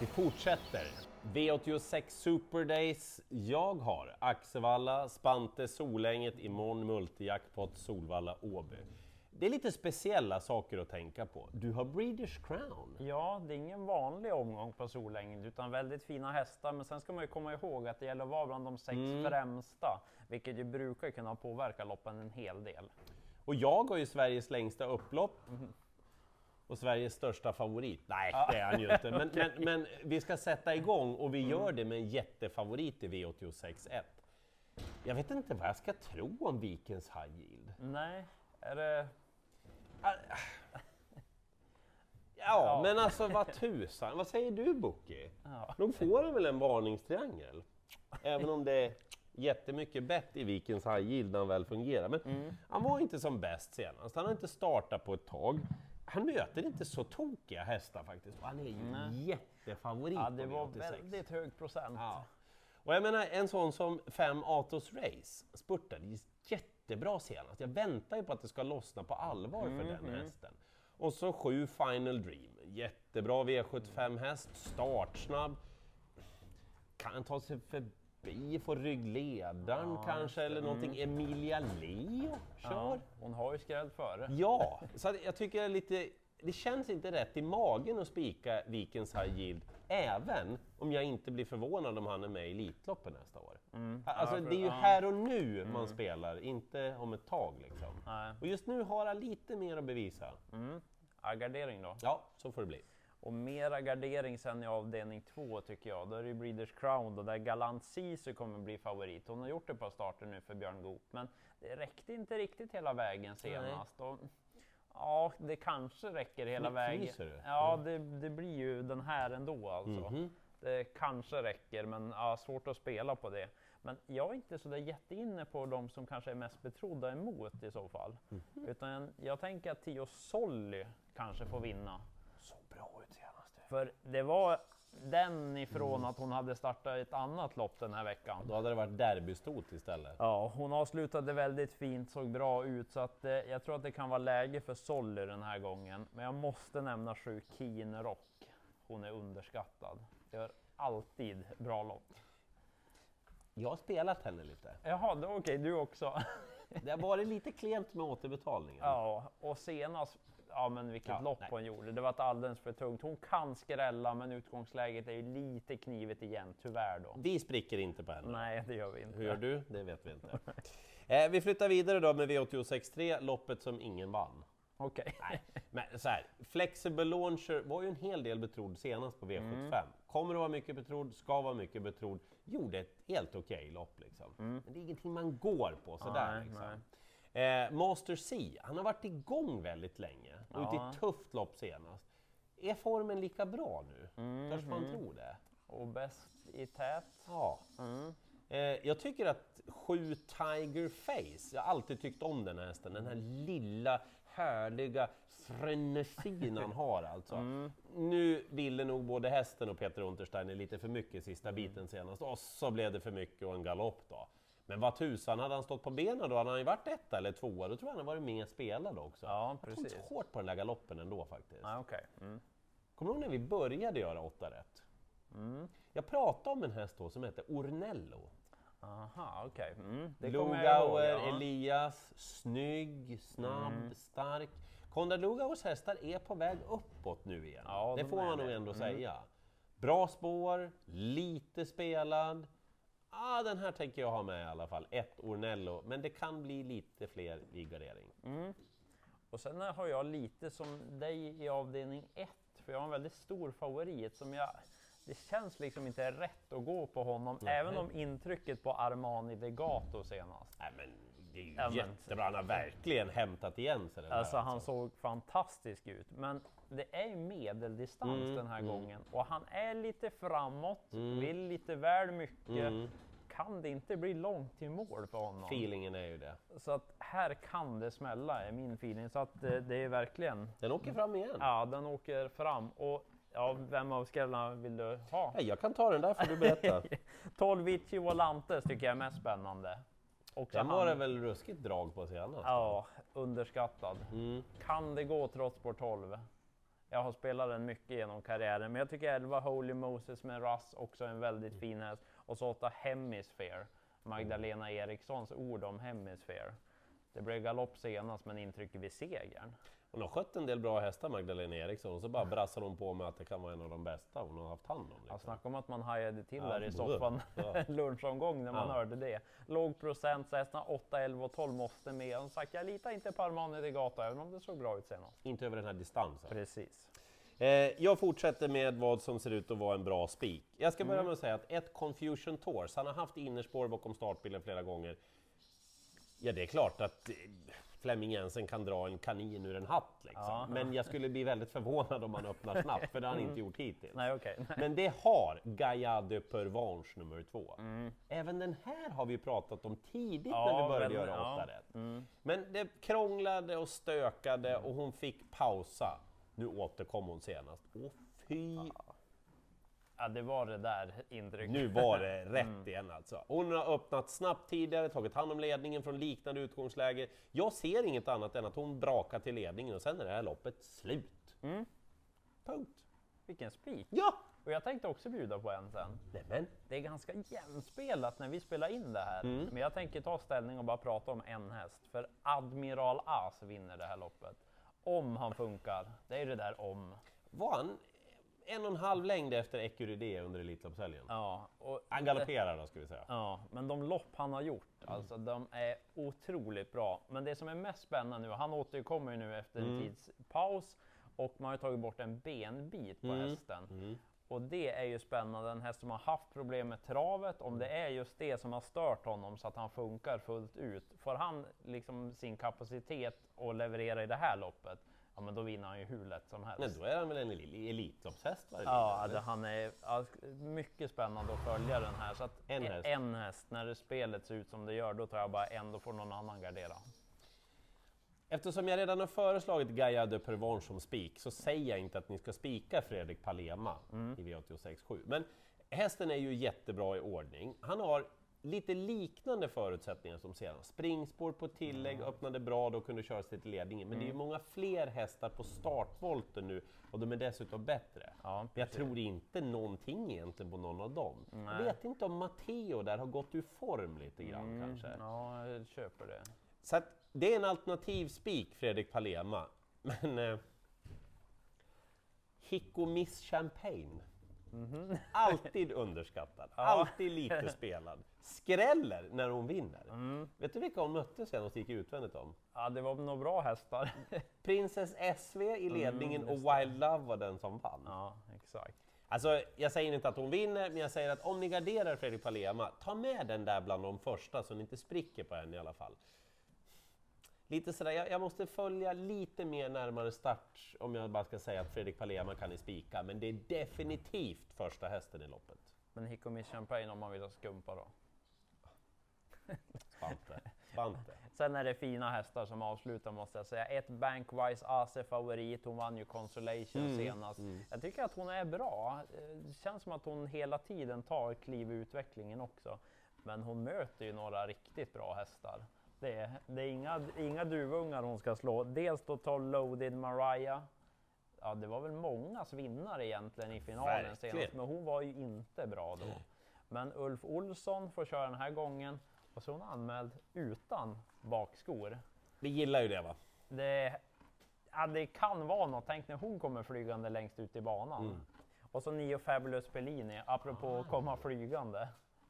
Vi fortsätter. V86 Super Days. Jag har Axevalla, Spante, Solänget, imorgon Multijackpot, Solvalla, Åby. Det är lite speciella saker att tänka på. Du har Breeders Crown. Ja, det är ingen vanlig omgång på Solängen utan väldigt fina hästar. Men sen ska man ju komma ihåg att det gäller att vara bland de sex Mm. främsta, vilket ju brukar kunna påverka loppen en hel del. Och jag har ju Sveriges längsta upplopp. Och Sveriges största favorit. Nej, det är han ju inte. Men, men, men vi ska sätta igång och vi gör det med en jättefavorit i V86.1. Jag vet inte vad jag ska tro om Vikens High Yield. Nej, är det... Ja, men alltså vad tusan. Vad säger du Boki? Ja. Nog får han väl en varningstriangel? Även om det är jättemycket bett i Vikens High Yield när han väl fungerar. Men Mm. han var inte som bäst senast. Han har inte startat på ett tag. Han möter inte så tokiga hästar faktiskt. Och han är ju jättefavorit Ja, det på var V86. väldigt hög procent. Ja. Och jag menar en sån som fem Atos Race spurtade jättebra senast. Jag väntar ju på att det ska lossna på allvar för Mm, den hästen. Och så sju Final Dream, jättebra V75 häst, startsnabb. Kan han ta sig förbi, få ryggledaren kanske eller någonting. Emilia Leo kör. Mm. Ja, hon har ju skrällt före. Ja, så jag tycker lite, det känns inte rätt i magen att spika Vikens High Yield, även om jag inte blir förvånad om han är med i Elitloppet nästa år. Alltså Ja, för- det är ju ja. här och nu man spelar, inte om ett tag liksom. Nej. Och just nu har han lite mer att bevisa. Ja, gardering då. Ja, så får det bli. Och mera gardering sen i avdelning två tycker jag. Då är det Breeders Crown då, där Galant Sisu kommer bli favorit. Hon har gjort ett par starter nu för Björn Goop, men det räckte inte riktigt hela vägen senast. Och, ja, det kanske räcker hela vägen. du? Ja, det, det blir ju den här ändå alltså. Mhm. Det kanske räcker, men ja, svårt att spela på det. Men jag är inte så där jätteinne på de som kanske är mest betrodda emot i så fall. Mhm. Utan jag tänker att Tio Solly kanske får vinna. Så bra ut. För det var den ifrån att hon hade startat ett annat lopp den här veckan. Då hade det varit derbystot istället. Ja, hon avslutade väldigt fint, såg bra ut, så att, eh, jag tror att det kan vara läge för Solly den här gången. Men jag måste nämna sju Keen Rock. Hon är underskattad. Gör alltid bra lopp. Jag har spelat henne lite. Jaha, då- okej, du också. Det har varit lite klent med återbetalningen. ja, och senast, ja men vilket Ja, lopp nej. hon gjorde. Det var ett alldeles för tungt. Hon kan skrälla, men utgångsläget är ju lite knivigt igen, tyvärr då. Vi spricker inte på henne. Nej, det gör vi inte. Hur gör du? Det vet vi inte. Eh, vi flyttar vidare då med V86.3, loppet som ingen vann. Okej. Nej, men så här, Flexible Launcher var ju en hel del betrodd senast på V75. Kommer att vara mycket betrodd, ska vara mycket betrodd. Gjorde ett helt okej lopp liksom. Men det är ingenting man går på sådär Nej, liksom. Eh, Master C, han har varit igång väldigt länge och ute i Ja. ett tufft lopp senast. Är formen lika bra nu? Törs man tro det? Och bäst i tät. Ja. Eh, jag tycker att sju Tiger Face, jag har alltid tyckt om den här hästen, den här lilla härliga frenesin han har alltså. Nu ville nog både hästen och Peter Untersteiner lite för mycket sista biten senast och så blev det för mycket och en galopp då. Men vad tusan, hade han stått på benen då hade han ju varit etta eller tvåa, då tror jag han hade varit med spelad också. Ja, jag tror inte precis. hårt på den där galoppen ändå faktiskt. Nej, okej. Mm. Kommer du ihåg när vi började göra åtta rätt? Jag pratade om en häst då som hette Ornello. Aha, okej. Mm. Jag ihåg, Lugauer, ja. Elias, snygg, snabb, Mm. stark. Konrad Lugauers hästar är på väg uppåt nu igen. Ja, det de får man nog ändå Mm. säga. Bra spår, lite spelad. Ah, den här tänker jag ha med i alla fall. Ett Ornello, men det kan bli lite fler i gardering. Mm. Och sen har jag lite som dig i avdelning 1, för jag har en väldigt stor favorit som jag... Det känns liksom inte rätt att gå på honom, Nej. även om intrycket på Armani Legato senast. Nej, men det är ju Ja, jättebra, han har verkligen hämtat igen sig den här, Alltså han såg fantastisk ut, men det är ju medeldistans Mm, den här gången och han är lite framåt, vill lite väl mycket. Mm. Kan det inte bli långt till mål för honom? Feelingen är ju det. Så att här kan det smälla är min feeling. Så att det, det är verkligen, Den åker fram igen. ja den åker fram. Och ja, vem av skrällarna vill du ha? Jag kan ta den där får du berätta. 12 Vici Volantes tycker jag är mest spännande. Den han- var det väl ruskigt drag på senast? Ja, underskattad. Mm. Kan det gå trots spår 12? Jag har spelat den mycket genom karriären, men jag tycker 11 Holy Moses med Russ också är en väldigt fin häst. Och så 8 Hemisphere, Magdalena Erikssons ord om Hemisphere. Det blev galopp senast, men intrycket vid segern. Hon har skött en del bra hästar, Magdalena Eriksson, och så bara brassar hon på med att det kan vara en av de bästa hon har haft hand om. Ja, Liksom. snacka om att man hajade till Ja, där i soffan Ja. lunchomgång när man Ja. hörde det. Låg procent, så hästarna 8, 11 och 12 måste med. Och sagt, jag litar inte på Armani de Gata, även om det såg bra ut senast. Inte över den här distansen. Precis. Eh, jag fortsätter med vad som ser ut att vara en bra spik. Jag ska börja med att säga att ett Confusion Tours, han har haft innerspår bakom startbilen flera gånger. Ja, det är klart att eh, Flemming Jensen kan dra en kanin ur en hatt, liksom. Ja. men jag skulle bli väldigt förvånad om han öppnar snabbt, för det har han inte gjort hittills. Nej, okej. Men det har Gaia de Pervanche nummer två. Mm. Även den här har vi pratat om tidigt Ja, när vi började men- göra ja. åtta rätt. Mm. Men det krånglade och stökade och hon fick pausa. Nu återkom hon senast. Åh fy! Ja, det var det där intrycket. Nu var det rätt igen alltså. Hon har öppnat snabbt tidigare, tagit hand om ledningen från liknande utgångsläge. Jag ser inget annat än att hon brakar till ledningen och sen är det här loppet slut. Mm. Punkt. Vilken spik! Ja! Och jag tänkte också bjuda på en sen. Nämen. Det är ganska jämspelat när vi spelar in det här. Mm. Men jag tänker ta ställning och bara prata om en häst. För Admiral As vinner det här loppet. Om han funkar. Det är det där om. Var han en och en halv längd efter Ecuride under Elitloppshelgen? Ja, och Han galopperar då ska vi säga. Ja, men de lopp han har gjort, alltså de är otroligt bra. Men det som är mest spännande nu, han återkommer ju nu efter en Mm. tids paus och man har tagit bort en benbit på Mm. hästen. Mm. Och det är ju spännande, en häst som har haft problem med travet, om det är just det som har stört honom så att han funkar fullt ut. Får han liksom sin kapacitet att leverera i det här loppet, ja men då vinner han ju hur lätt som helst. Men då är han väl en el- Elitloppshäst? Ja, det, han är ja, mycket spännande att följa den här. Så att En en, häst. en häst, när det spelet ser ut som det gör, då tror jag bara en, då får någon annan gardera. Eftersom jag redan har föreslagit Gaia de Pervanche som spik så säger jag inte att ni ska spika Fredrik Palema i V86.7. Men hästen är ju jättebra i ordning. Han har lite liknande förutsättningar som senast. Springspår på tillägg, öppnade bra då kunde köra sig till ledningen. Men det är ju många fler hästar på startvolten nu och de är dessutom bättre. Ja, Men jag tror inte någonting egentligen på någon av dem. Jag Nej. vet inte om Matteo där har gått ur form lite grann Mm, kanske. Ja, jag köper det. Så att det är en alternativ spik, Fredrik Palema. Men... Eh, Hicko Miss Champagne. Alltid underskattad, alltid lite spelad. Skräller när hon vinner. Vet du vilka hon mötte senast och gick utvändigt om? Ja, det var nog bra hästar. Princess SV i ledningen och Wild Love var den som vann. ja, exakt. Alltså, jag säger inte att hon vinner, men jag säger att om ni garderar Fredrik Palema, ta med den där bland de första så ni inte spricker på en i alla fall. Lite sådär, jag, jag måste följa lite mer närmare start om jag bara ska säga att Fredrik Palema kan ni spika, men det är definitivt första hästen i loppet. Men Hicko Miss Champagne om man vill ha skumpa då. Svante. Svante. Sen är det fina hästar som avslutar måste jag säga. Ett Bankwise AC favorit, hon vann ju Consolation Mm, senast. Jag tycker att hon är bra. Eh, Det känns som att hon hela tiden tar kliv i utvecklingen också. Men hon möter ju några riktigt bra hästar. Det är, det är inga, inga duvungar hon ska slå. Dels då 12 Loaded Mariah. Ja, det var väl mångas vinnare egentligen i finalen Verkligen. senast, men hon var ju inte bra då. Men Ulf Olsson får köra den här gången och så är hon anmäld utan bakskor. Vi gillar ju det va? Det, ja, det kan vara något. Tänk när hon kommer flygande längst ut i banan. Mm. Och så Nio Fabulous Bellini, apropå att komma flygande.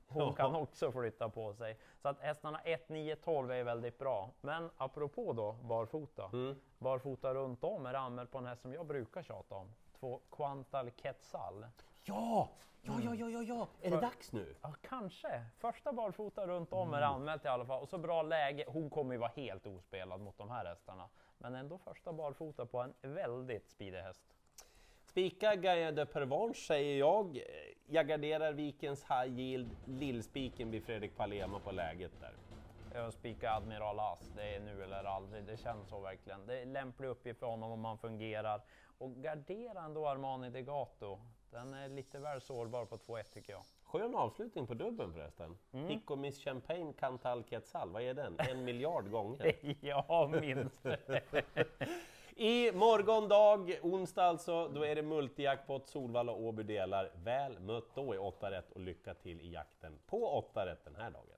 Hon kan också flytta på sig. Så att hästarna 1, 9, 12 är väldigt bra. Men apropå då barfota. Mm. Barfota runt om är det anmäld på en häst som jag brukar tjata om. Två Quantal Quetzal. Ja! Ja, ja, ja, ja, ja! Är det För- dags nu? Ja, kanske. Första barfota runt om Mm. är anmält i alla fall. Och så bra läge. Hon kommer ju vara helt ospelad mot de här hästarna. Men ändå första barfota på en väldigt speedig häst. Spika Gaia de Pervanche säger jag. Jag garderar Vikens High Yield, lillspiken vid Fredrik Palema på läget där. Jag spikar Admiral As. Det är nu eller aldrig. Det känns så verkligen. Det är lämplig uppgift för honom om han fungerar. Och gardera ändå Armani Degato. Den är lite väl sårbar på 2-1 tycker jag. Skön avslutning på dubben förresten. Mm. Hicko Miss Champagne Cantal Quetzal, vad är den? En miljard gånger. Ja, minst. I morgon dag, onsdag alltså, då är det multijackpot Solvalla och Åby delar. Väl mött då i 8 rätt och lycka till i jakten på 8 rätt den här dagen.